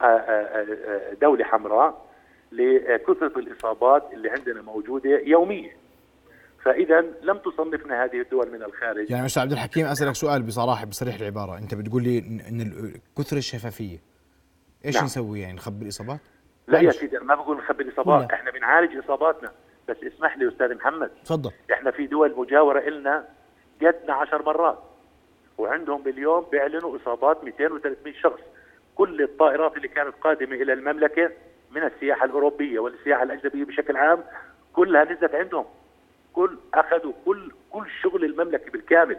آه، آه، آه، دولة حمراء لكثرة الإصابات اللي عندنا موجودة يوميا. فاذا لم تصنفنا هذه الدول من الخارج. يعني أستاذ عبد الحكيم أسألك سؤال بصراحة بصريح العبارة. أنت بتقول لي ان كثر الشفافية. إيش نعم. نسوي يعني؟ نخبي الإصابات؟ لا يا. سيدي أنا ما بقول نخبي الإصابات. إحنا بنعالج إصاباتنا. بس اسمح لي أستاذ محمد. تفضل. إحنا في دول مجاورة إلنا قدنا عشر مرات وعندهم باليوم بيعلنوا إصابات 200 و300 شخص. كل الطائرات اللي كانت قادمة إلى المملكة من السياحة الأوروبية والسياحة الأجنبية بشكل عام كلها نزلت عندهم. كل أخذوا كل كل شغل المملكة بالكامل.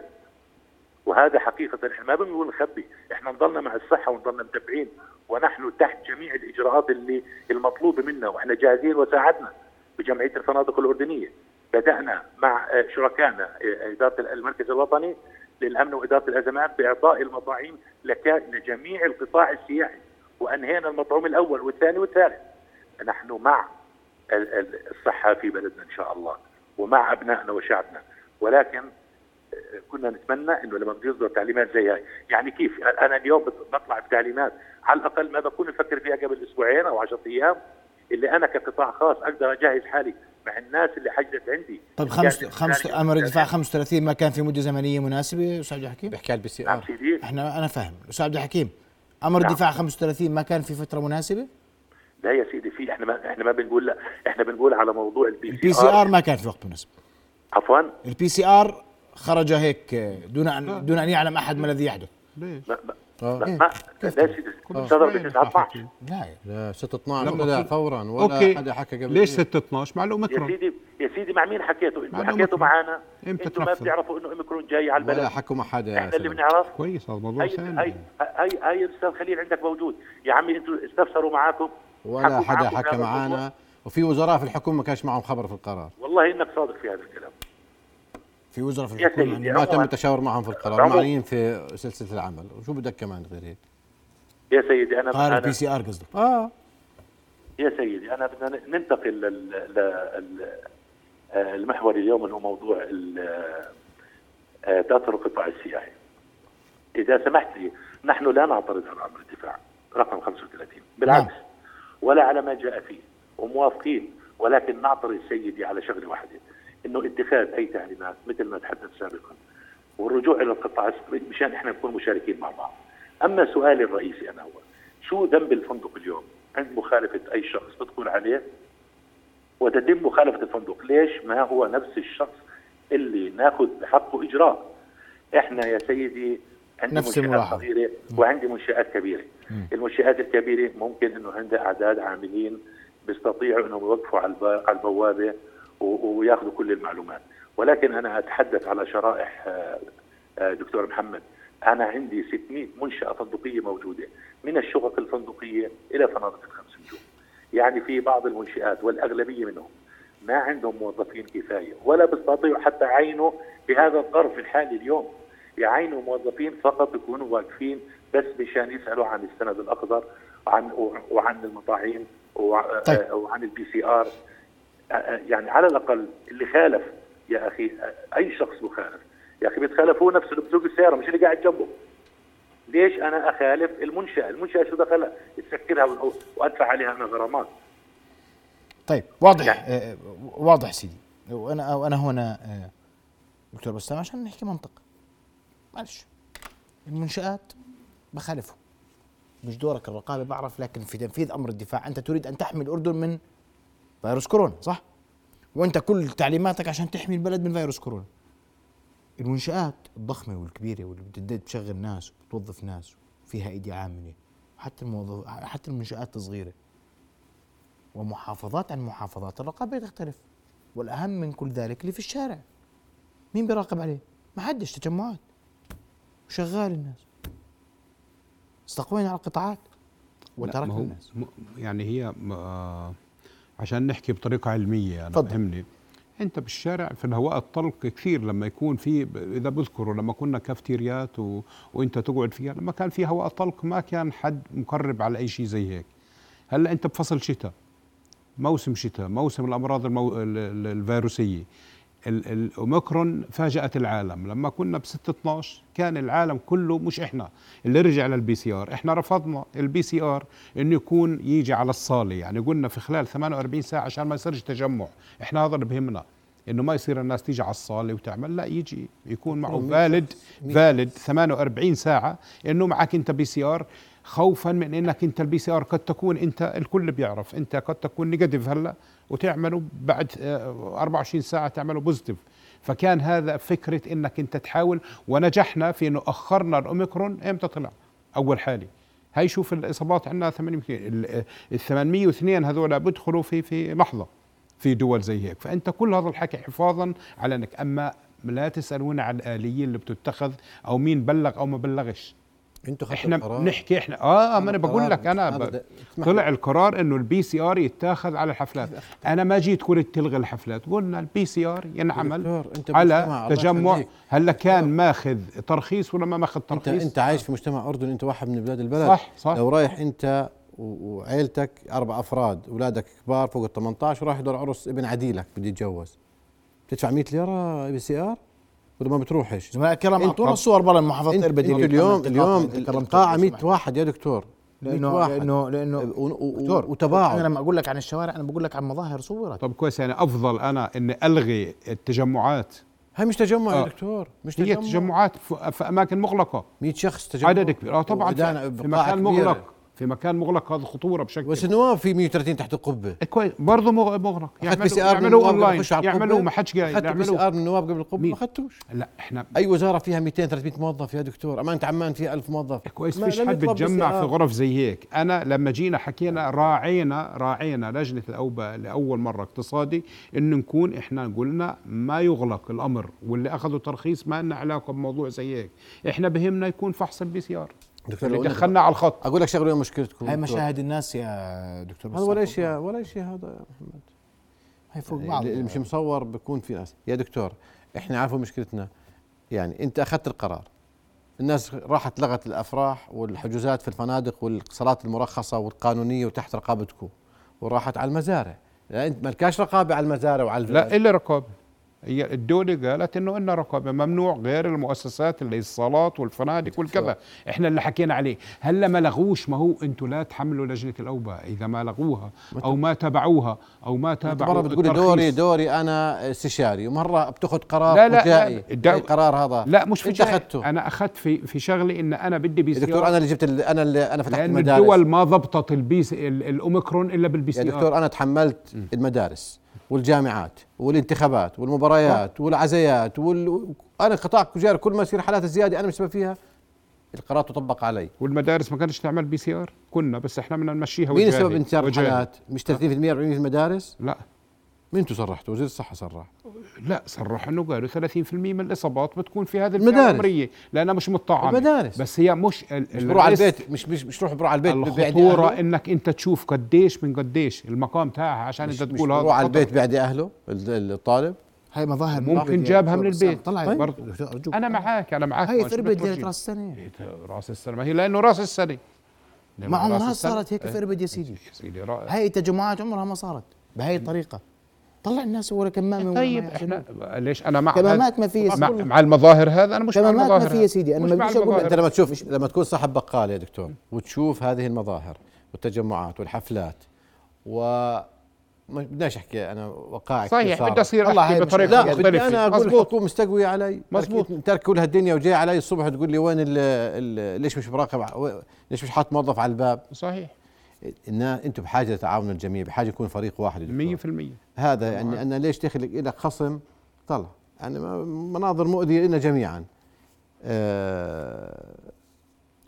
وهذا حقيقة إحنا ما بنقول نخبي، إحنا نضلنا مع الصحة ونضلنا متابعين ونحن تحت جميع الإجراءات اللي المطلوبة منا وإحنا جاهزين وساعدنا. بجمعية الفنادق الأردنية. بدأنا مع آه، شركائنا آه، إدارة المركز الوطني للأمن وإدارة الأزمات بإعطاء المطاعيم لجميع القطاع السياحي وأنهينا المطعوم الأول والثاني والثالث. نحن مع ال- ال- الصحة في بلدنا إن شاء الله ومع أبنائنا وشعبنا ولكن كنا نتمنى إنه لما بده يصدر تعليمات زي هاي يعني كيف أنا اليوم بطلع بتعليمات على الأقل ما بكون مفكر فيها قبل أسبوعين أو 10 أيام اللي أنا كقطاع خاص أقدر أجهز حالي مع الناس اللي حجزت عندي. طيب إن خمس خمس خارج أمر البلاد. الدفاع 35 ما كان في مدة زمنية مناسبة؟ أستاذ عبد الحكيم؟ بيحكي على ال PC نعم R سيدي إحنا أنا فاهم. أستاذ عبد الحكيم أمر نعم. الدفاع 35 ما كان في فترة مناسبة؟ لا يا سيدي في إحنا ما إحنا ما بنقول لا. إحنا بنقول على موضوع البي البي سي ار ما كان في وقت مناسب. عفوا؟ البي سي ار خرج هيك دون ان دون أن يعلم أحد ما الذي يحدث. ليش؟ ما ما آه. ما ما لا صدر شوي ب 9 12 لا يا لا 6 12 لما طلع كل- فورا ولا أوكي. حدا حكى قبل ليش كده. 6 12 مع يا الاوميكرون سيدي يا سيدي مع مين حكيتوا؟ أنتم مع حكيتوا. معنا أنتم ما؟ بتعرفوا إنه اوميكرون جاي على البلد؟ ولا حكوا مع حدا يا إحنا اللي. بنعرف؟ كويس هذا موضوع هاي ثاني هاي هاي هاي أستاذ خليل عندك موجود. يا عمي أنتم استفسروا معاكم ولا حدا حكى معنا الموضوع؟ وفي وزراء في الحكومة ما كانش معهم خبر في القرار. والله إنك صادق في هذا الكلام. في وزراء في الحكومة سيدي ما تم التشاور معهم في القرار. معنيين في سلسلة العمل وشو بدك كمان غير هيك يا سيدي أنا قال أنا ال PCR قصدك آه يا سيدي أنا بدنا ننتقل لل- ل- ل- آه، المحور اليوم اللي هو موضوع ال- آه، تأثر القطاع السياحي. إذا سمحت لي نحن لا نعترض على أمر الدفاع رقم 35 بالعكس نعم. ولا على ما جاء فيه وموافقين ولكن نعترض سيدي على شغلة واحدة إنه اتخاذ أي تعليمات مثل ما تحدث سابقا والرجوع إلى القطاع الصغير مشان إحنا نكون مشاركين مع بعض. أما سؤالي الرئيسي أنا هو شو ذنب الفندق اليوم عند مخالفة أي شخص تدخل عليه وتتم مخالفة الفندق، ليش ما هو نفس الشخص اللي ناخذ بحقه إجراء؟ إحنا يا سيدي عندي نفس منشآت الملاحظة. صغيرة وعندي منشآت كبيرة. المنشآت الكبيرة ممكن إنه عندها أعداد عاملين بيستطيعوا إنهم يوقفوا على الب- على البوابة و- وياخذوا كل المعلومات، ولكن أنا أتحدث على شرائح آه، آه، دكتور محمد أنا عندي 600 منشأة فندقية موجودة من الشقق الفندقية إلى فنادق الخمس نجوم. يعني في بعض المنشآت والأغلبية منهم ما عندهم موظفين كفاية ولا بيستطيعوا حتى يعينوا بهذا الظرف الحالي اليوم يعينوا موظفين فقط يكونوا واقفين بس مشان يسألوا عن السند الأخضر وعن وعن المطاعيم وع- طيب. آه، وعن ال PCR يعني على الأقل اللي خالف يا أخي أي شخص مخالف. يا أخي بيتخالف هو نفسه اللي بسوق السيارة مش اللي قاعد جنبه. ليش أنا أخالف المنشأة؟ المنشأة شو دخلها؟ تسكرها وأدفع عليها أنا غرامات. طيب واضح. يعني- آه واضح سيدي. وأنا وأنا هنا آه دكتور بسام عشان نحكي منطق. معلش. المنشآت بخالفه. مش دورك الرقابة بعرف لكن في تنفيذ أمر الدفاع. أنت تريد أن تحمي الأردن من فيروس كورونا صح؟ وانت كل تعليماتك عشان تحمي البلد من فيروس كورونا. المنشآت الضخمة والكبيرة واللي بتدي تشغل ناس وبتوظف ناس فيها إيدي عاملة. حتى الموظف حتى المنشآت الصغيرة. ومحافظات عن محافظات الرقابة تختلف. والأهم من كل ذلك اللي في الشارع. مين بيراقب عليه؟ ما حدش تجمعات. وشغال الناس. استقوينا على القطاعات. وتركنا الناس. يعني هي آه، عشان نحكي بطريقة علمية أنا تفضل. فهمني. انت بالشارع في الهواء الطلق كثير لما يكون في إذا بذكروا لما كنا كافتيريات و... وانت تقعد فيها لما كان في هواء طلق ما كان حد مقرب على أي شيء زي هيك. هلأ انت بفصل شتاء موسم شتاء موسم الأمراض المو... ال- ال- الفيروسية. ال- الاوميكرون فاجأت العالم. لما كنا ب 6 12 كان العالم كله مش إحنا اللي رجع لل PCR. إحنا رفضنا ال PCR إنه يكون يجي على الصالة. يعني قلنا في خلال 48 ساعة عشان ما يصيرش تجمع. إحنا هذا اللي بهمنا إنه ما يصير الناس تيجي على الصالة وتعمل. لا يجي يكون معه valid valid 48 ساعة إنه معك أنت PCR. خوفا من إنك أنت ال PCR قد تكون أنت الكل بيعرف. أنت قد تكون negative هلأ. وتعمله بعد آه، 24 ساعة تعمله positive فكان هذا فكرة إنك أنت تحاول ونجحنا في إنه أخرنا الأوميكرون إمتى طلع أول حاله هاي شوف الإصابات عندنا 800 ال ال 802 هذول بيدخلوا في في لحظة في دول زي هيك. فأنت كل هذا الحكي حفاظا على إنك أما لا تسالونا عن الآلية اللي بتتخذ أو مين بلغ أو ما بلغش. أنتوا إحنا. بنحكي إحنا. آه ما أنا بقول لك أنا ب... طلع القرار إنه ال PCR يتاخذ على الحفلات. أنا ما جيت قلت تلغي الحفلات. قلنا ال PCR ينعمل على تجمع. هلا كان ماخذ ترخيص ولا ما ماخذ أنت ترخيص؟ أنت عايش في مجتمع اردني أنت واحد من بلاد البلد. صح، صح. لو رايح أنت وعيلتك أربع أفراد اولادك كبار فوق ال 18 ورايح يدور عرس ابن عديلك بده يتجوز. تدفع 100 ليرة PCR ما بتروحش. زملاء الكرام اعطونا الصور برا محافظه انت اربد اليوم اليوم القاعه لو 100 سمحت. واحد يا دكتور. 100 لأنه واحد. لأنه لأنه دكتور وتباعد. أنا لما أقول لك عن الشوارع أنا بقول لك عن مظاهر صورت. طب كويس يعني أفضل أنا إني ألغي التجمعات. هاي مش تجمع يا آه. دكتور مش هي تجمع. تجمعات في في أماكن مغلقة. 100 شخص تجمع. عدد كبير. آه طبعا في, مكان كبيرة. مغلق. في مكان مغلق هذا خطوره بشكل بس النواب في 130 تحت القبة. كويس. برضه مغ- مغلق. أخذت PC يعملوا يعملوا اونلاين يعملوا؟ ما حدش قاعد اخذت PCR من النواب قبل القبة؟ ما أخذتوش؟ لا إحنا أي وزارة فيها 200 300 موظف يا دكتور؟ أمانة عمان فيها 1000 موظف. كويس ما فيش حد بتجمع في. غرف زي هيك. أنا لما جينا حكينا راعينا راعينا لجنة الاوبئه لأول مرة اقتصادي إنه نكون إحنا قلنا ما يغلق الأمر واللي أخذوا ترخيص ما لنا علاقة بموضوع زي هيك. إحنا بهمنا يكون فحص ال PCR. دكتور اللي دخلنا على الخط. أقول لك شغلة مشكلتكم هاي دكتور. مشاهد الناس يا دكتور هذا. ولا شيء ولا شيء هذا. يا محمد هاي فوق بعض. اللي مش مصور بكون في ناس. يا دكتور إحنا عارفوا مشكلتنا. يعني أنت أخذت القرار. الناس راحت لغت الأفراح والحجوزات في الفنادق والصالات المرخصة والقانونية وتحت رقابتكم وراحت على المزارع. لا أنت مالكاش رقابة على المزارع وعلى لا إلا رقابة. هي الدولة قالت إنه إلنا رقابة ممنوع غير المؤسسات اللي الصالات والفنادق والكذا. إحنا اللي حكينا عليه. هلا ما لغوش ما هو أنتوا لا تحملوا لجنة الأوبئة إذا ما لغوها أو ما تابعوها أو ما تابعوا مره بتقولي. دوري دوري أنا استشاري. ومرة بتاخذ قرار لا، لا، فجائي لا، الدو- أي قرار هذا؟ لا مش شيء. أخذته. أنا أخذت في في شغلي إن أنا بدي بي دكتور. أنا اللي جبت أنا اللي أنا فتحت لأن المدارس. الدول ما ضبطت البيس ال- الأوميكرون إلا بالبي سي دكتور أنا تحملت المدارس. والجامعات والانتخابات والمباريات والعزيات وال... أنا قطاع تجاري كل ما يصير حالات زيادة أنا مسبب فيها القرار تطبق علي. والمدارس ما كانتش تعمل PCR؟ كنا بس إحنا بدنا نمشيها مين. سبب انتشار. الحالات؟ مش 30% 40% في المدارس؟ لا. مين أنتم صرحتوا وزير الصحة صرح لا صرح إنه قالوا 30% من الإصابات بتكون في هذه المدارس. الفئه العمريه لانها مش مطعمه المدارس. بس هي مش مش بروح على البيت. مش مش مش روح بروح على البيت. الخطورة أهله. إنك أنت تشوف قديش من قديش. المقام تاعها عشان أنت تقول هذا بروح على. البيت بيعدي أهله ال- الطالب. هاي مظاهر ممكن جابها من البيت. طلع طيب. برضه أنا معاك أنا معاك. هاي ماشي ثربت. ديالة راس السنة. راس السنة. ما هي لأنه راس السنة. لأنه ما راس عمرها السنة- صارت هيك إيه. ثربت يا سيدي. يا سيدي هاي التجمعات عمرها ما صارت بهاي الطريقة. طلع الناس ولا كمامة طيب إحنا ليش أنا مع كمامات ما في يا مع, سيدي مع المظاهر هذا أنا مش مع كمامات المظاهر ما في يا. سيدي أنا ما بديش أقول. أنت لما تشوف لما تكون صاحب بقال يا دكتور وتشوف هذه المظاهر والتجمعات والحفلات و ما بدناش أحكي أنا وقائع صحيح. بدي أصير والله أحكي هاي بطريقة لا بدي مختلفه أنا أقول. الحكومة مستقوية علي مزبوط. ترك كل هالدنيا وجاي علي الصبح تقول لي وين ال ال ليش مش مراقب ليش مش حاطط موظف على الباب صحيح إن أنتم بحاجة لتعاون الجميع بحاجة يكون فريق واحد يا دكتور. 100% هذا يعني أنا ليش تخلق لك خصم؟ طلع. يعني مناظر مؤذية لنا جميعا. آه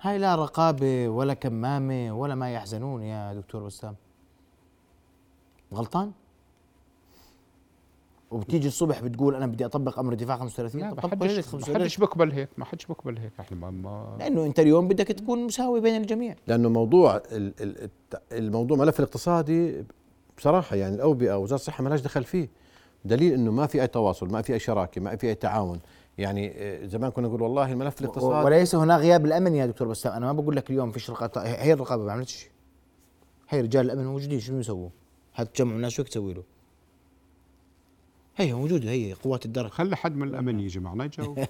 هاي لا رقابة ولا كمامة ولا ما يحزنون يا دكتور بسام غلطان؟ وبتيجي الصبح بتقول أنا بدي أطبق أمر الدفاع 35 لا طب ما طبق ليش حدش 35 ما ليش؟ حدش بقبل هيك ما حدش بقبل هيك إحنا ما, ما لأنه أنت اليوم بدك تكون مساوي بين الجميع لأنه موضوع ال- ال- الت- الموضوع ملف الاقتصادي بصراحة يعني الأوبئة وزاره الصحة ما لهاش دخل فيه دليل إنه ما في أي تواصل ما في أي شراكة ما في أي تعاون يعني آه، زمان كنا نقول والله الملف الاقتصادي وليس هناك غياب الامن يا دكتور بسام أنا ما بقول لك اليوم فيش رقابه هي الرقابة ما عملتش شيء هي رجال الأمن موجودين شنو يسووا؟ هتجمعوا الناس شو تسوي له؟ هي موجودة هي قوات الدرك خلي حد من الأمن يجي معنا يجاوب.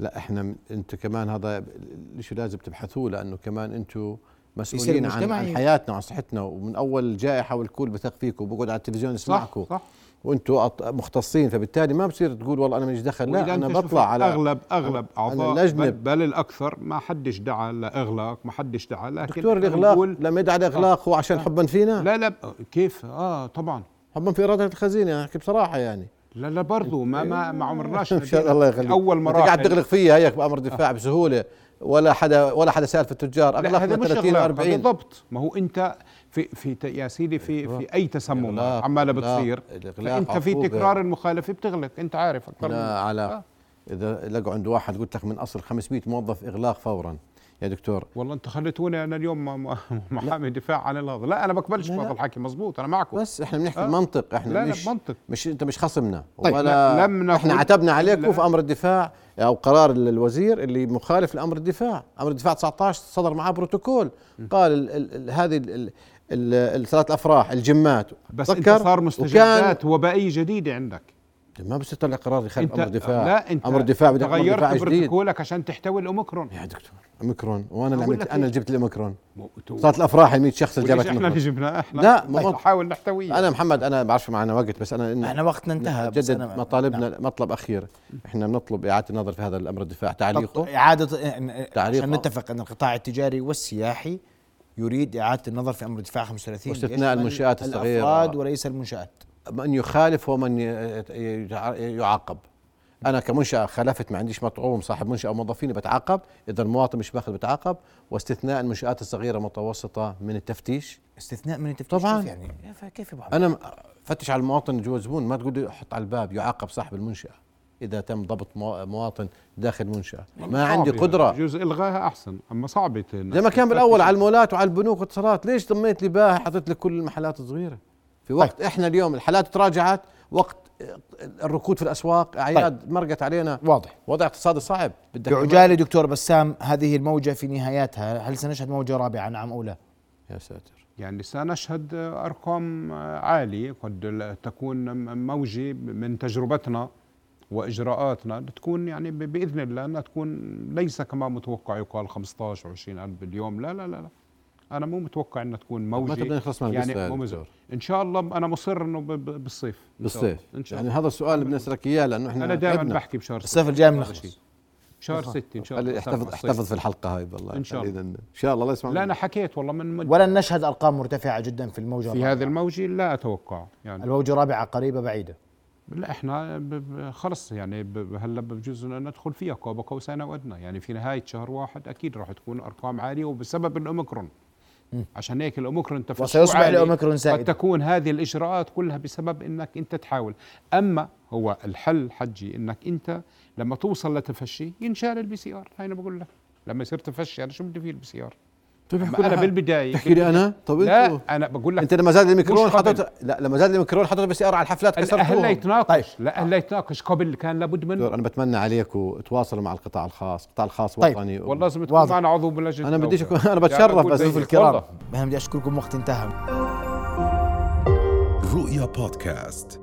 لا إحنا أنت كمان هذا الشيء لازم تبحثوه لأنه كمان أنتم مسؤولين عن. عن حياتنا وعن صحتنا ومن أول الجائحة والكل بثق فيكم وبقعد على التلفزيون صح يسمعكم صح. وأنتم أط- مختصين فبالتالي ما بصير تقول والله أنا ماليش دخل لا أنا بطلع على اغلب أغلب أعضاء اللجنة- بل, الأكثر ما حدش دعا لإغلاق ما حدش دعا لكن دكتور الإغلاق لما يدعي الإغلاق هو عشان حبا فينا؟ لا لا كيف؟ آه طبعا. حبا في إرادة الخزينة أحكي بصراحة يعني. لا لا برضه ما ما ما عمرناش إن شاء الله يخليك. أول أنت قاعد تغلق فيها هيك بأمر دفاع بسهولة. ولا حدا ولا حدا سأل في التجار. أغلقنا مش 30 أغلاق هذا و40 ضبط. ما هو أنت في في يا سيدي في في أي تسمم عمالة بتصير. فأنت في. تكرار المخالفة بتغلق أنت عارف أكثر لا. على آه. إذا لقوا عند واحد قلت لك من أصل 500 موظف إغلاق فورا. يا دكتور. والله انت خليتوني أنا اليوم محامي دفاع عن هذا لا أنا بقبلش. بهذا الحكي مزبوط أنا معكم. بس إحنا بنحكي آه. بمنطق إحنا لا مش بمنطق. مش أنت مش خصمنا. طيب، ولا لا- لم إحنا عتبنا عليكم. في أمر الدفاع أو قرار الوزير اللي مخالف لأمر الدفاع. أمر الدفاع 19 صدر معاه بروتوكول. قال ال ال ال هذه ال- ال- ال- الثلاث الأفراح الجمات. بس أنت؟ صار مستجدات وبائيه جديده عندك. ما بس يطلع قرار يخالف أنت أمر دفاع. لا أنت أمر دفاع بدك غيرت جديد. بروتوكولك عشان تحتوي الأوميكرون. يا دكتور أوميكرون. وأنا اللي عملت أنا اللي؟ جبت الأوميكرون. صارت الأفراح ال 100 شخص اللي جابت إحنا اللي. جبناه؟ إحنا لا، ما- نحاول نحتويه. أنا محمد أنا بعرفش معنا وقت بس أنا إن إحنا وقتنا انتهى جدد مطالبنا نعم. مطلب أخير. إحنا بنطلب إعادة النظر في هذا الأمر الدفاع. تعليقه. اعاده تعليق. عشان نتفق إن القطاع التجاري والسياحي يريد إعادة النظر في أمر الدفاع 35 واستثناء يشمل المنشآت الصغيرة. الأفراد وليس المنشآت. من يخالف هو من يعاقب. أنا كمنشأة خالفت ما عنديش مطعوم صاحب منشأة أو موظفين بتعاقب إذا المواطن مش باخذ بتعاقب. واستثناء المنشآت الصغيرة المتوسطه من التفتيش. استثناء من التفتيش؟ طبعاً. كيف يعني كيف-؟ أنا فتش على المواطن جوا زبون ما تقول لي حط على الباب يعاقب صاحب المنشأة إذا تم ضبط موا- مواطن داخل منشأة. ما عندي يعني. قدرة. جزء الغاها أحسن أما صعبة زي ما كان بالأول على المولات وعلى البنوك والاتصالات ليش ضميت لي باهي؟ حطيت لك كل المحلات الصغيرة. في وقت طيب. إحنا اليوم الحالات تراجعت وقت الركود في الأسواق أعياد مرقت علينا. واضح. وضع اقتصادي صعب بدك بعجاله دكتور بسام هذه الموجة في نهايتها هل سنشهد موجة رابعة؟ نعم أو لا؟ يا ساتر. يعني سنشهد أرقام عالية قد تكون موجة من تجربتنا وإجراءاتنا. تكون يعني ب- بإذن الله أنها تكون ليس كما متوقع يقال 15 20 ألف باليوم. لا لا لا لا. أنا مو متوقع إنها تكون موجة متى بدنا نخلص من يعني. إن شاء الله أنا مصر إنه ب- ب- بالصيف إن شاء الله. بالصيف ان يعني الله هذا السؤال اللي بدنا نسالك إياه لأنه إحنا أنا دائما. بحكي بشهر الصيف. الجاي بنخلص. شهر ستة إن شاء خلي الله احتفظ. احتفظ في الحلقة هاي والله إن شاء الله. إن شاء الله الله يسمع لا أنا. حكيت والله من ولن نشهد أرقام مرتفعة جدا في الموجة في. هذه الموجة لا أتوقع يعني الموجة الرابعه قريبة بعيدة لا إحنا خلص يعني هلا بجوز ندخل فيها قاب قوسين أو ادنى يعني في نهاية شهر واحد أكيد راح تكون أرقام عالية وبسبب الأوميكرون عشان هيك الأوميكرون تفشي وسيصبح عالي. الأوميكرون قد. تكون هذه الإجراءات كلها بسبب إنك أنت تحاول أما هو الحل حجي إنك أنت لما توصل لتفشي ينشال ال PCR هاي أنا بقول لك لما يصير تفشي أنا شو بدي فيه ال PCR طيب احكوا أنا. بالبدايه تحكي لي أنا طب لا أنتوا أنا بقول لك أنت لما زاد الأوميكرون. حطيت لا لما زاد الأوميكرون حطيت بس على الحفلات هلا كسرتوها يتناقش طيب. لا هلا يتناقش قبل كان لابد منه أنا بتمنى عليكم تواصلوا مع القطاع الخاص القطاع الخاص طيب. وطني والله لازم تكون. معنا عضو بلجنه أنا بديش. اكون أنا يعني بتشرف بس. الكرام. أنا بدي أشكركم وقت انتهى رؤيا بودكاست